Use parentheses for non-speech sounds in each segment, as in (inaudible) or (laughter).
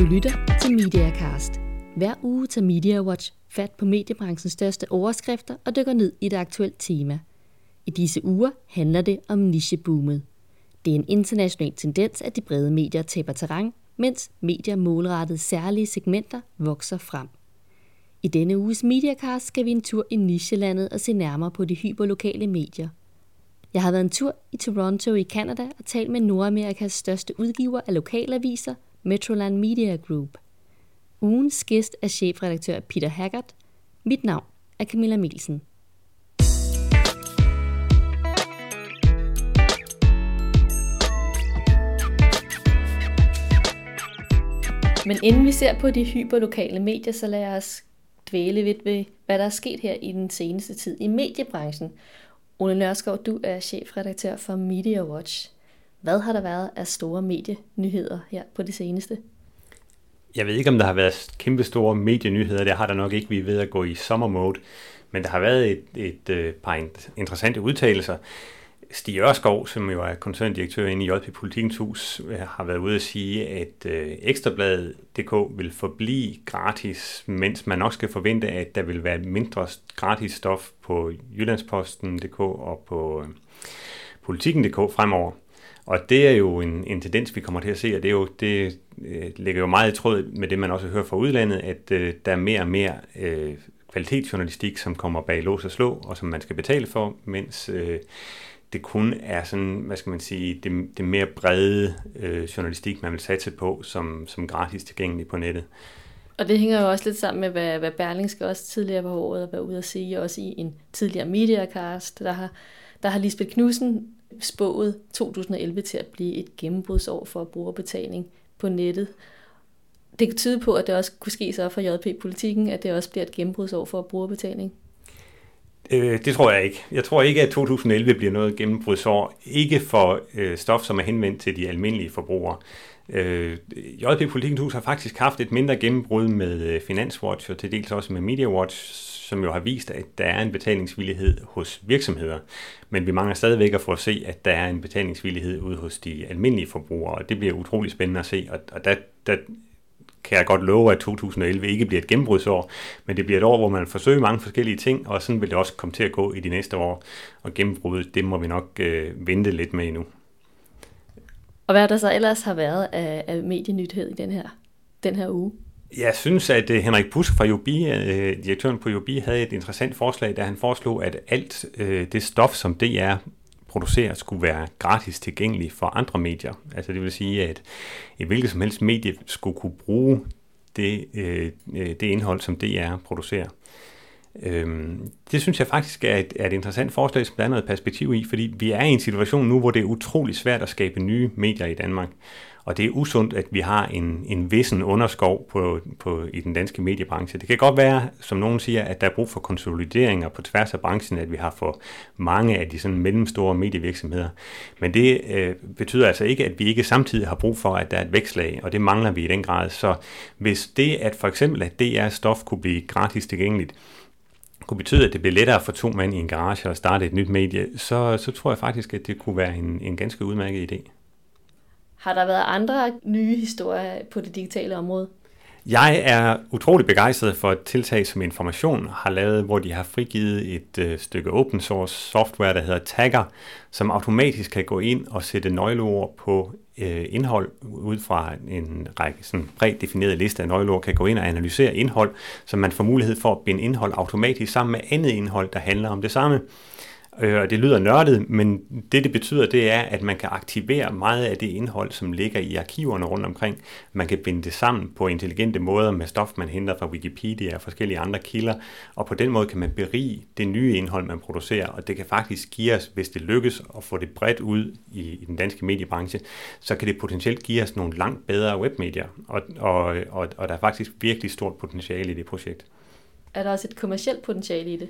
Du lytter til MediaCast. Hver uge tager Media Watch fat på mediebranchens største overskrifter og dykker ned i et aktuelt tema. I disse uger handler det om nicheboomet. Det er en international tendens, at de brede medier taber terræn, mens medier målrettet særlige segmenter vokser frem. I denne uges Mediacast skal vi en tur i nichelandet og se nærmere på de hyperlokale medier. Jeg har været en tur i Toronto i Canada og talt med Nordamerikas største udgiver af lokalaviser, Metroland Media Group. Ugens gæst er chefredaktør Peter Haggard. Mit navn er Camilla Mielsen. Men inden vi ser på de hyperlokale medier, så lad os dvæle lidt ved, hvad der er sket her i den seneste tid i mediebranchen. Ole Nørskov, du er chefredaktør for Media Watch. Hvad har der været af store medienyheder her på det seneste? Jeg ved ikke, om der har været kæmpe store medienyheder. Det har der nok ikke. Vi er ved at gå i sommermode. Men der har været et, et, et par interessante udtalelser. Stig Ørskov, som jo er koncerndirektør inde i JP Politikens Hus, øh, har været ude at sige, at øh, Ekstrabladet.dk vil forblive gratis, mens man nok skal forvente, at der vil være mindre gratis stof på Jyllandsposten.dk og på øh, Politiken.dk fremover. Og det er jo en, en tendens, vi kommer til at se, og det, er jo, det øh, ligger jo meget i tråd med det, man også hører fra udlandet, at øh, der er mere og mere øh, kvalitetsjournalistik, som kommer bag lås og slå, og som man skal betale for, mens øh, det kun er sådan, hvad skal man sige, det, det mere brede øh, journalistik, man vil satse på, som, som gratis tilgængelig på nettet. Og det hænger jo også lidt sammen med, hvad, hvad Berlingske også tidligere på året var ude at sige, også i en tidligere mediacast, der har, der har Lisbeth Knudsen spået 2011 til at blive et gennembrudsår for brugerbetaling på nettet. Det kan tyde på, at det også kunne ske så for JP-politikken, at det også bliver et gennembrudsår for brugerbetaling. Øh, det tror jeg ikke. Jeg tror ikke, at 2011 bliver noget gennembrudsår. Ikke for øh, stof, som er henvendt til de almindelige forbrugere. Øh, JP Politikens Hus har faktisk haft et mindre gennembrud med øh, Finanswatch og til dels også med MediaWatch, som jo har vist, at der er en betalingsvillighed hos virksomheder. Men vi mangler stadigvæk at få at se, at der er en betalingsvillighed ude hos de almindelige forbrugere, og det bliver utrolig spændende at se. Og, og der, der kan jeg godt love, at 2011 ikke bliver et gennembrudsår, men det bliver et år, hvor man forsøger mange forskellige ting, og sådan vil det også komme til at gå i de næste år. Og gennembruddet, det må vi nok øh, vente lidt med endnu. Og hvad der så ellers har været af, af medienythed i den her, den her uge? Jeg synes, at øh, Henrik Busk fra Jobi, øh, direktøren på Jobi, havde et interessant forslag, da han foreslog, at alt øh, det stof, som DR producerer, skulle være gratis tilgængeligt for andre medier. Altså det vil sige, at et hvilket som helst medie skulle kunne bruge det, det indhold, som DR producerer. Øhm, det synes jeg faktisk er et, er et interessant forslag, som der er noget perspektiv i, fordi vi er i en situation nu, hvor det er utrolig svært at skabe nye medier i Danmark. Og det er usundt, at vi har en, en vissen underskov på, på, i den danske mediebranche. Det kan godt være, som nogen siger, at der er brug for konsolideringer på tværs af branchen, at vi har for mange af de sådan mellemstore medievirksomheder. Men det øh, betyder altså ikke, at vi ikke samtidig har brug for, at der er et vækslag, og det mangler vi i den grad. Så hvis det, at for eksempel at DR stof kunne blive gratis tilgængeligt, kunne betyde, at det bliver lettere for to mænd i en garage at starte et nyt medie, så, så tror jeg faktisk, at det kunne være en, en ganske udmærket idé. Har der været andre nye historier på det digitale område? Jeg er utrolig begejstret for et tiltag, som Information har lavet, hvor de har frigivet et øh, stykke open source software, der hedder Tagger, som automatisk kan gå ind og sætte nøgleord på øh, indhold ud fra en række sådan prædefinerede liste af nøgleord, kan gå ind og analysere indhold, så man får mulighed for at binde indhold automatisk sammen med andet indhold, der handler om det samme. Øh, og det lyder nørdet, men det det betyder, det er, at man kan aktivere meget af det indhold, som ligger i arkiverne rundt omkring. Man kan binde det sammen på intelligente måder med stof, man henter fra Wikipedia og forskellige andre kilder, og på den måde kan man berige det nye indhold, man producerer, og det kan faktisk give os, hvis det lykkes at få det bredt ud i, i den danske mediebranche, så kan det potentielt give os nogle langt bedre webmedier, og, og, og, og der er faktisk virkelig stort potentiale i det projekt. Er der også et kommersielt potentiale i det?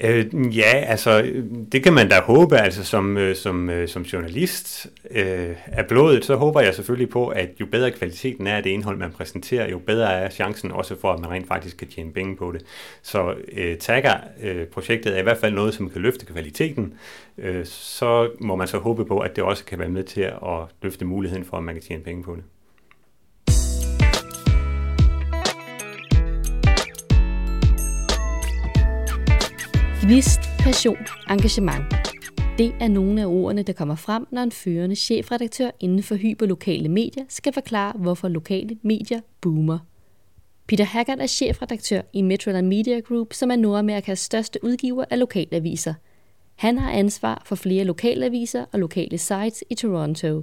Øh, ja, altså det kan man da håbe, altså som, øh, som, øh, som journalist øh, af blodet, så håber jeg selvfølgelig på, at jo bedre kvaliteten er af det indhold, man præsenterer, jo bedre er chancen også for, at man rent faktisk kan tjene penge på det. Så øh, Tagger-projektet øh, er i hvert fald noget, som kan løfte kvaliteten, øh, så må man så håbe på, at det også kan være med til at løfte muligheden for, at man kan tjene penge på det. Gnist, passion, engagement. Det er nogle af ordene, der kommer frem, når en førende chefredaktør inden for hyperlokale medier skal forklare, hvorfor lokale medier boomer. Peter Haggard er chefredaktør i Metroland Media Group, som er Nordamerikas største udgiver af lokalaviser. Han har ansvar for flere lokalaviser og lokale sites i Toronto.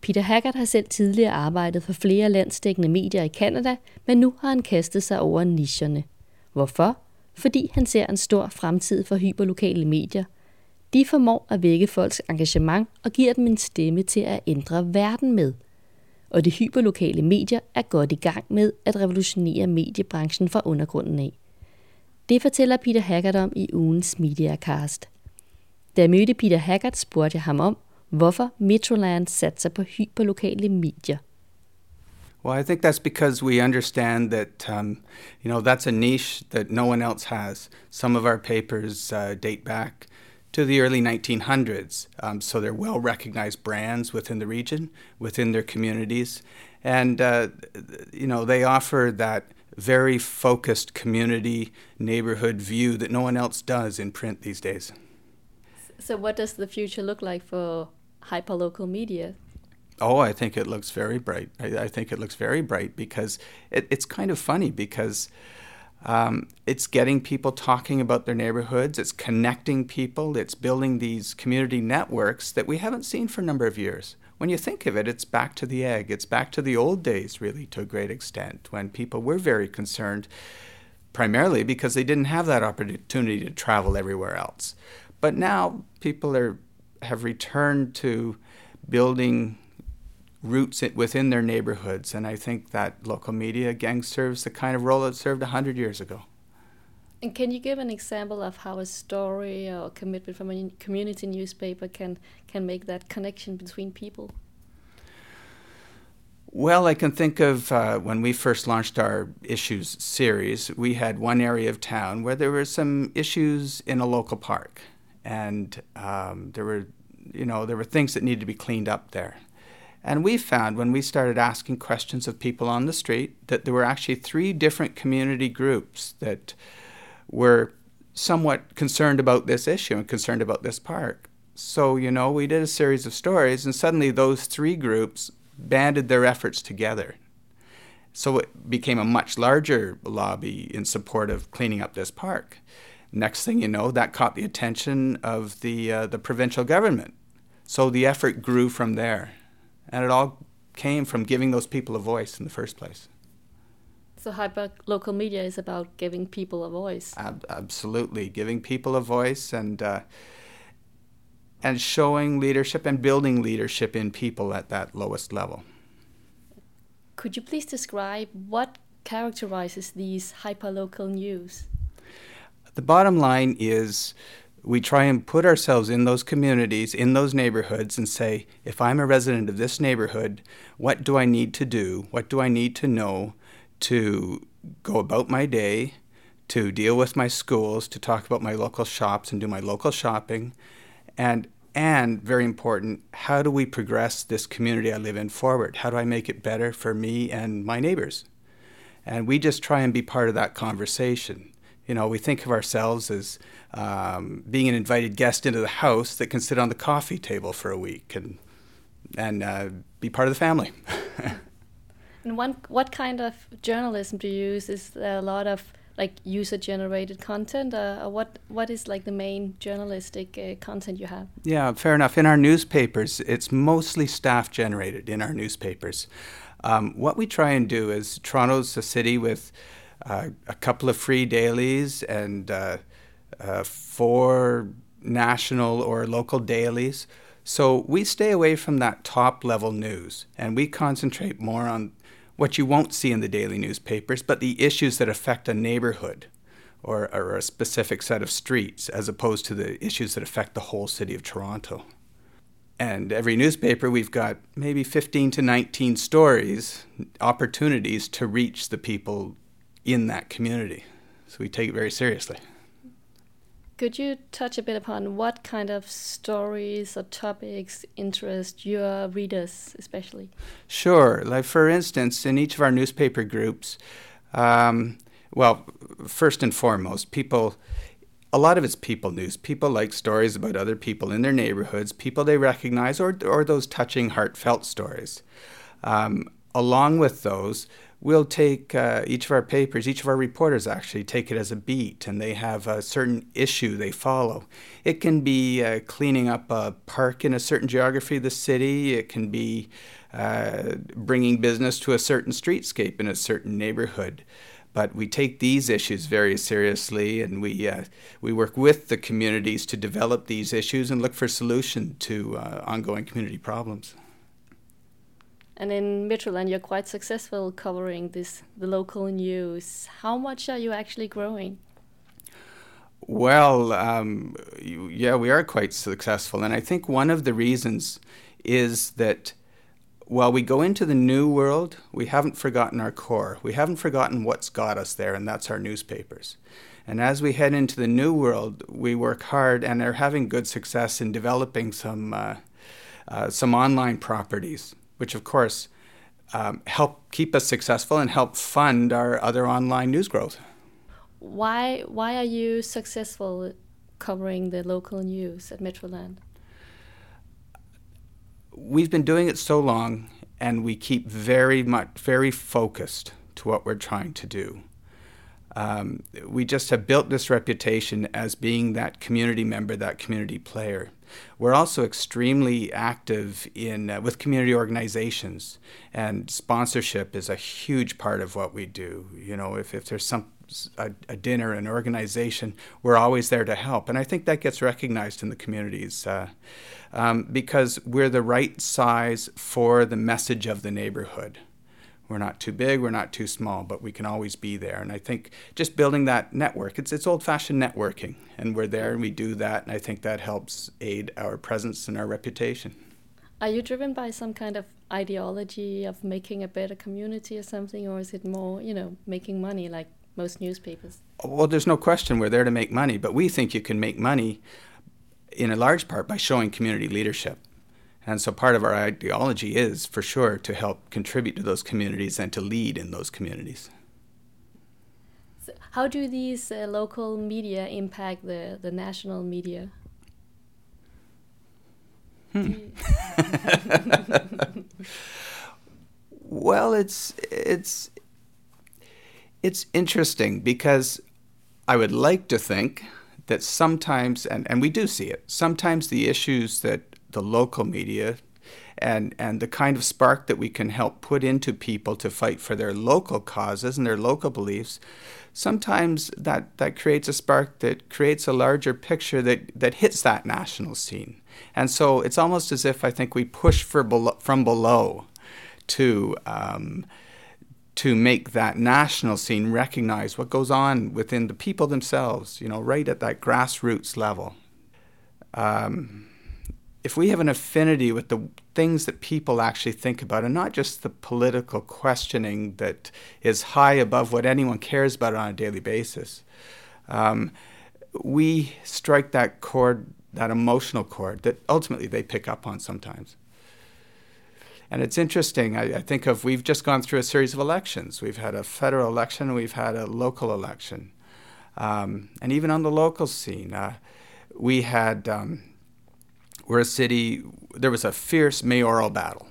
Peter Haggard har selv tidligere arbejdet for flere landsdækkende medier i Kanada, men nu har han kastet sig over nicherne. Hvorfor? Fordi han ser en stor fremtid for hyperlokale medier. De formår at vække folks engagement og giver dem en stemme til at ændre verden med. Og de hyperlokale medier er godt i gang med at revolutionere mediebranchen fra undergrunden af. Det fortæller Peter Haggard om i ugens Mediacast. Da jeg mødte Peter Haggard, spurgte jeg ham om, hvorfor Metroland satser på hyperlokale medier. Well, I think that's because we understand that, um, you know, that's a niche that no one else has. Some of our papers uh, date back to the early 1900s, um, so they're well recognized brands within the region, within their communities. And, uh, you know, they offer that very focused community neighborhood view that no one else does in print these days. So, what does the future look like for hyperlocal media? Oh, I think it looks very bright. I, I think it looks very bright because it, it's kind of funny because um, it's getting people talking about their neighborhoods, it's connecting people, it's building these community networks that we haven't seen for a number of years. When you think of it, it's back to the egg. It's back to the old days, really, to a great extent, when people were very concerned, primarily because they didn't have that opportunity to travel everywhere else. But now people are have returned to building roots within their neighborhoods, and I think that local media again serves the kind of role it served hundred years ago. And can you give an example of how a story or commitment from a community newspaper can can make that connection between people? Well, I can think of uh, when we first launched our issues series, we had one area of town where there were some issues in a local park, and um, there were, you know, there were things that needed to be cleaned up there. And we found when we started asking questions of people on the street that there were actually three different community groups that were somewhat concerned about this issue and concerned about this park. So, you know, we did a series of stories, and suddenly those three groups banded their efforts together. So it became a much larger lobby in support of cleaning up this park. Next thing you know, that caught the attention of the, uh, the provincial government. So the effort grew from there. And it all came from giving those people a voice in the first place. So hyper local media is about giving people a voice. Ab- absolutely, giving people a voice and uh, and showing leadership and building leadership in people at that lowest level. Could you please describe what characterizes these hyperlocal news? The bottom line is we try and put ourselves in those communities, in those neighborhoods, and say, if I'm a resident of this neighborhood, what do I need to do? What do I need to know to go about my day, to deal with my schools, to talk about my local shops and do my local shopping? And and very important, how do we progress this community I live in forward? How do I make it better for me and my neighbors? And we just try and be part of that conversation. You know, we think of ourselves as um, being an invited guest into the house that can sit on the coffee table for a week and and uh, be part of the family. (laughs) and one, what kind of journalism do you use? Is there a lot of like user generated content uh, or what what is like the main journalistic uh, content you have yeah fair enough in our newspapers it's mostly staff generated in our newspapers um, what we try and do is toronto's a city with uh, a couple of free dailies and uh, uh, four national or local dailies. So we stay away from that top level news and we concentrate more on what you won't see in the daily newspapers, but the issues that affect a neighborhood or, or a specific set of streets, as opposed to the issues that affect the whole city of Toronto. And every newspaper, we've got maybe 15 to 19 stories, opportunities to reach the people in that community. So we take it very seriously. Could you touch a bit upon what kind of stories or topics interest your readers, especially? Sure. Like, for instance, in each of our newspaper groups, um, well, first and foremost, people a lot of it's people news. People like stories about other people in their neighborhoods, people they recognize, or, or those touching, heartfelt stories. Um, along with those, we'll take uh, each of our papers, each of our reporters actually take it as a beat, and they have a certain issue they follow. It can be uh, cleaning up a park in a certain geography of the city, it can be uh, bringing business to a certain streetscape in a certain neighborhood. But we take these issues very seriously, and we uh, we work with the communities to develop these issues and look for solutions to uh, ongoing community problems. And in Metroland, you're quite successful covering this the local news. How much are you actually growing? Well, um, yeah, we are quite successful, and I think one of the reasons is that while we go into the new world, we haven't forgotten our core. We haven't forgotten what's got us there, and that's our newspapers. And as we head into the new world, we work hard and are having good success in developing some uh, uh, some online properties, which of course um, help keep us successful and help fund our other online news growth. Why why are you successful covering the local news at Metroland? we've been doing it so long and we keep very much very focused to what we're trying to do. Um, we just have built this reputation as being that community member, that community player. We're also extremely active in uh, with community organizations, and sponsorship is a huge part of what we do. You know, if, if there's some a, a, dinner, an organization, we're always there to help. And I think that gets recognized in the communities uh, um, because we're the right size for the message of the neighborhood. We're not too big, we're not too small, but we can always be there. And I think just building that network, it's, it's old fashioned networking, and we're there and we do that. And I think that helps aid our presence and our reputation. Are you driven by some kind of ideology of making a better community or something, or is it more, you know, making money like most newspapers? Well, there's no question we're there to make money, but we think you can make money in a large part by showing community leadership. And so part of our ideology is, for sure, to help contribute to those communities and to lead in those communities. So how do these uh, local media impact the, the national media? Hmm. (laughs) well, it's it's it's interesting because I would like to think that sometimes, and, and we do see it, sometimes the issues that the local media and, and the kind of spark that we can help put into people to fight for their local causes and their local beliefs, sometimes that, that creates a spark that creates a larger picture that, that hits that national scene. And so it's almost as if I think we push for below, from below to um, to make that national scene recognize what goes on within the people themselves, you know, right at that grassroots level. Um, if we have an affinity with the things that people actually think about, and not just the political questioning that is high above what anyone cares about on a daily basis, um, we strike that chord, that emotional chord that ultimately they pick up on sometimes. And it's interesting. I, I, think of we've just gone through a series of elections. We've had a federal election, we've had a local election, um, and even on the local scene, uh, we had um, we're a city. There was a fierce mayoral battle,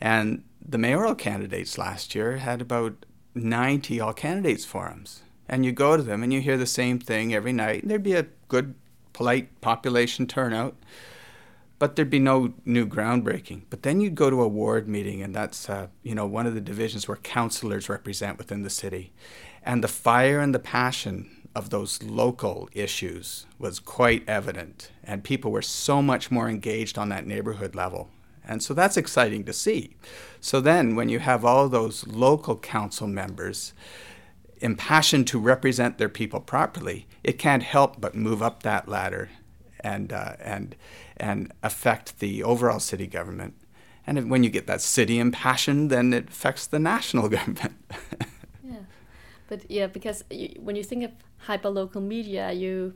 and the mayoral candidates last year had about 90 all candidates forums. And you go to them and you hear the same thing every night. And there'd be a good, polite population turnout but there'd be no new groundbreaking. But then you'd go to a ward meeting, and that's uh, you know one of the divisions where councillors represent within the city, and the fire and the passion of those local issues was quite evident, and people were so much more engaged on that neighborhood level. And so that's exciting to see. So then, when you have all those local council members impassioned to represent their people properly, it can't help but move up that ladder and uh, and and affect the overall city government. And when you get that city impassioned, then it affects the national (laughs) government. But yeah, because you, when you think of hyperlocal media, you,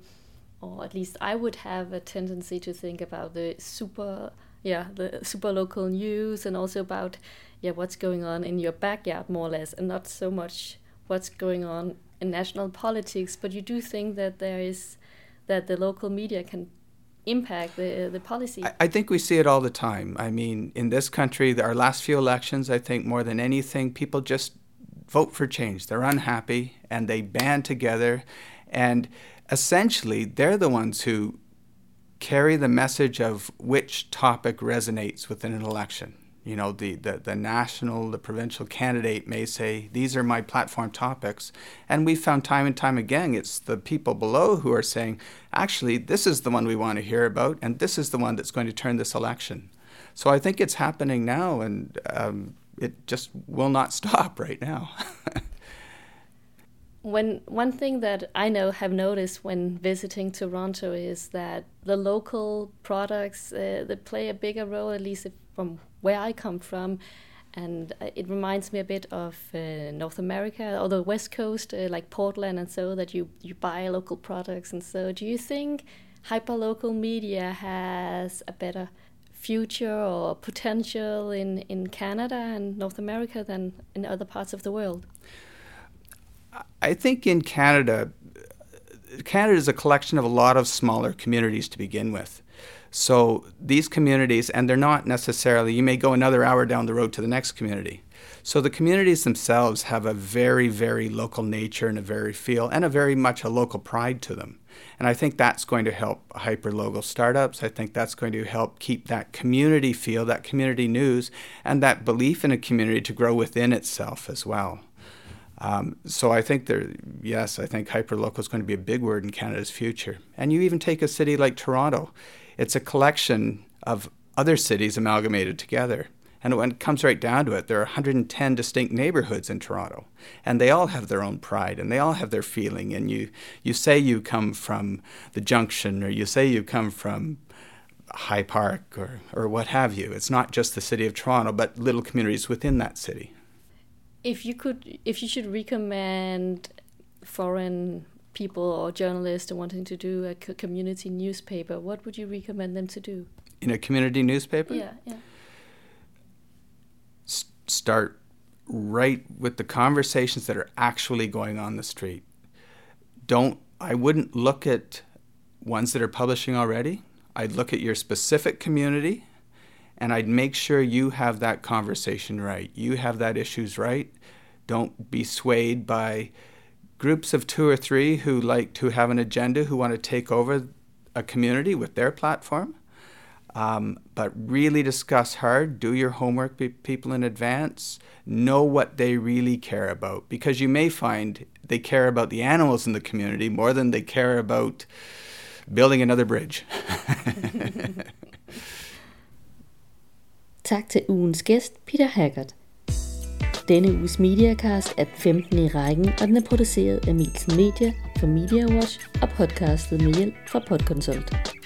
or at least I would have a tendency to think about the super, yeah, the super local news, and also about yeah what's going on in your backyard more or less, and not so much what's going on in national politics. But you do think that there is that the local media can impact the the policy? I, I, think we see it all the time. I mean, in this country, our last few elections, I think more than anything, people just vote for change. They're unhappy and they band together, and essentially, they're the ones who carry the message of which topic resonates within an election. You know, the, the, the national, the provincial candidate may say, These are my platform topics. And we've found time and time again, it's the people below who are saying, Actually, this is the one we want to hear about, and this is the one that's going to turn this election. So I think it's happening now, and um, it just will not stop right now. (laughs) when one thing that I know have noticed when visiting Toronto is that the local products uh, play a bigger role, at least from where I come from, and uh, it reminds me a bit of uh, North America or the West Coast, uh, like Portland, and so that you you buy local products, and so do you think hyperlocal media has a better future or potential in in Canada and North America than in other parts of the world? I think in Canada, Canada is a collection of a lot of smaller communities to begin with. So these communities, and they're not necessarily, you may go another hour down the road to the next community. So the communities themselves have a very, very local nature and a very feel and a very much a local pride to them. And I think that's going to help hyper-local startups. I think that's going to help keep that community feel, that community news, and that belief in a community to grow within itself as well. Um, so I think there, yes, I think hyperlocal is going to be a big word in Canada's future. And you even take a city like Toronto, it's a collection of other cities amalgamated together. And when it comes right down to it, there are 110 distinct neighborhoods in Toronto, and they all have their own pride and they all have their feeling. And you, you say you come from the Junction, or you say you come from High Park, or, or what have you. It's not just the city of Toronto, but little communities within that city if you could, if you should recommend foreign people or journalists wanting to do a community newspaper, what would you recommend them to do? In a community newspaper? Yeah, yeah. Start right with the conversations that are actually going on the street. Don't I wouldn't look at ones that are publishing already. I'd look at your specific community and I'd make sure you have that conversation right. You have that issues right. Don't be swayed by groups of two or three who like to have an agenda, who want to take over a community with their platform. Um, but really discuss hard, do your homework, people in advance, know what they really care about. Because you may find they care about the animals in the community more than they care about building another bridge. (laughs) Tak til ugens gæst, Peter Haggard. Denne uges Mediacast er den 15. i rækken, og den er produceret af Milsen Media for Media Watch og podcastet med hjælp fra Podconsult.